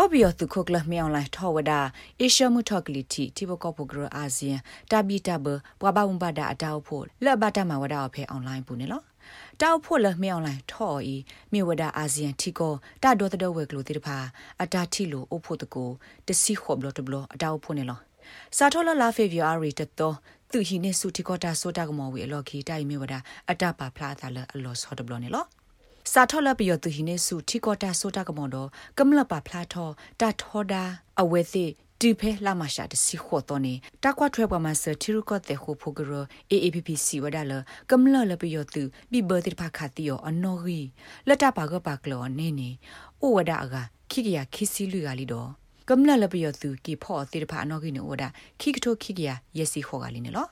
ကောဘီယောသူခုကလမြောင်းလိုက်ထောဝဒါအေရှမှုထောကလီတီတီဘကောပဂရအာဆီယံတာဘီတာဘဘွာဘဝံဘာဒါအတောက်ဖို့လက်ဘတာမဝဒါအဖေအွန်လိုင်းပူနေလောတောက်ဖို့လမြောင်းလိုက်ထော်ဤမြေဝဒါအာဆီယံတီကိုတာဒေါ်တတော်ဝဲကလိုတိတဖာအတာတီလိုအဖို့တကိုတစီခေါဘလတဘလအတောက်ဖို့နေလောစာထောလလာဖေဗီအာရီတတော်သူဟိနေစုတီကောတာဆိုတာကမောဝေအလော်ခီတိုင်မြေဝဒါအတပါဖလာတာလအလော်ဆောတဘလနေလော စာထောလပယောသူဟိနေစုထီကောတာဆိုတာကမော်တော့ကမလပါဖလာထောတာထောဒါအဝဲသိဒီဖဲလာမရှာတစီခေါ်တော့နေတာကွာထွဲပမာဆတီရုကတဲ့ခုဖိုဂရ AAPPC ဝဒါလကမလလပယောသူဘီဘတိဖခတိယောအနော်ရီလက်တပါကပါကလောနေနေဩဝဒါအကခိကရခိစီလူကလီတော့ကမလလပယောသူကိဖောတိဖအနော်ကီနိုဝဒါခိကထိုခိကရယစီခေါ်ကလီနေလော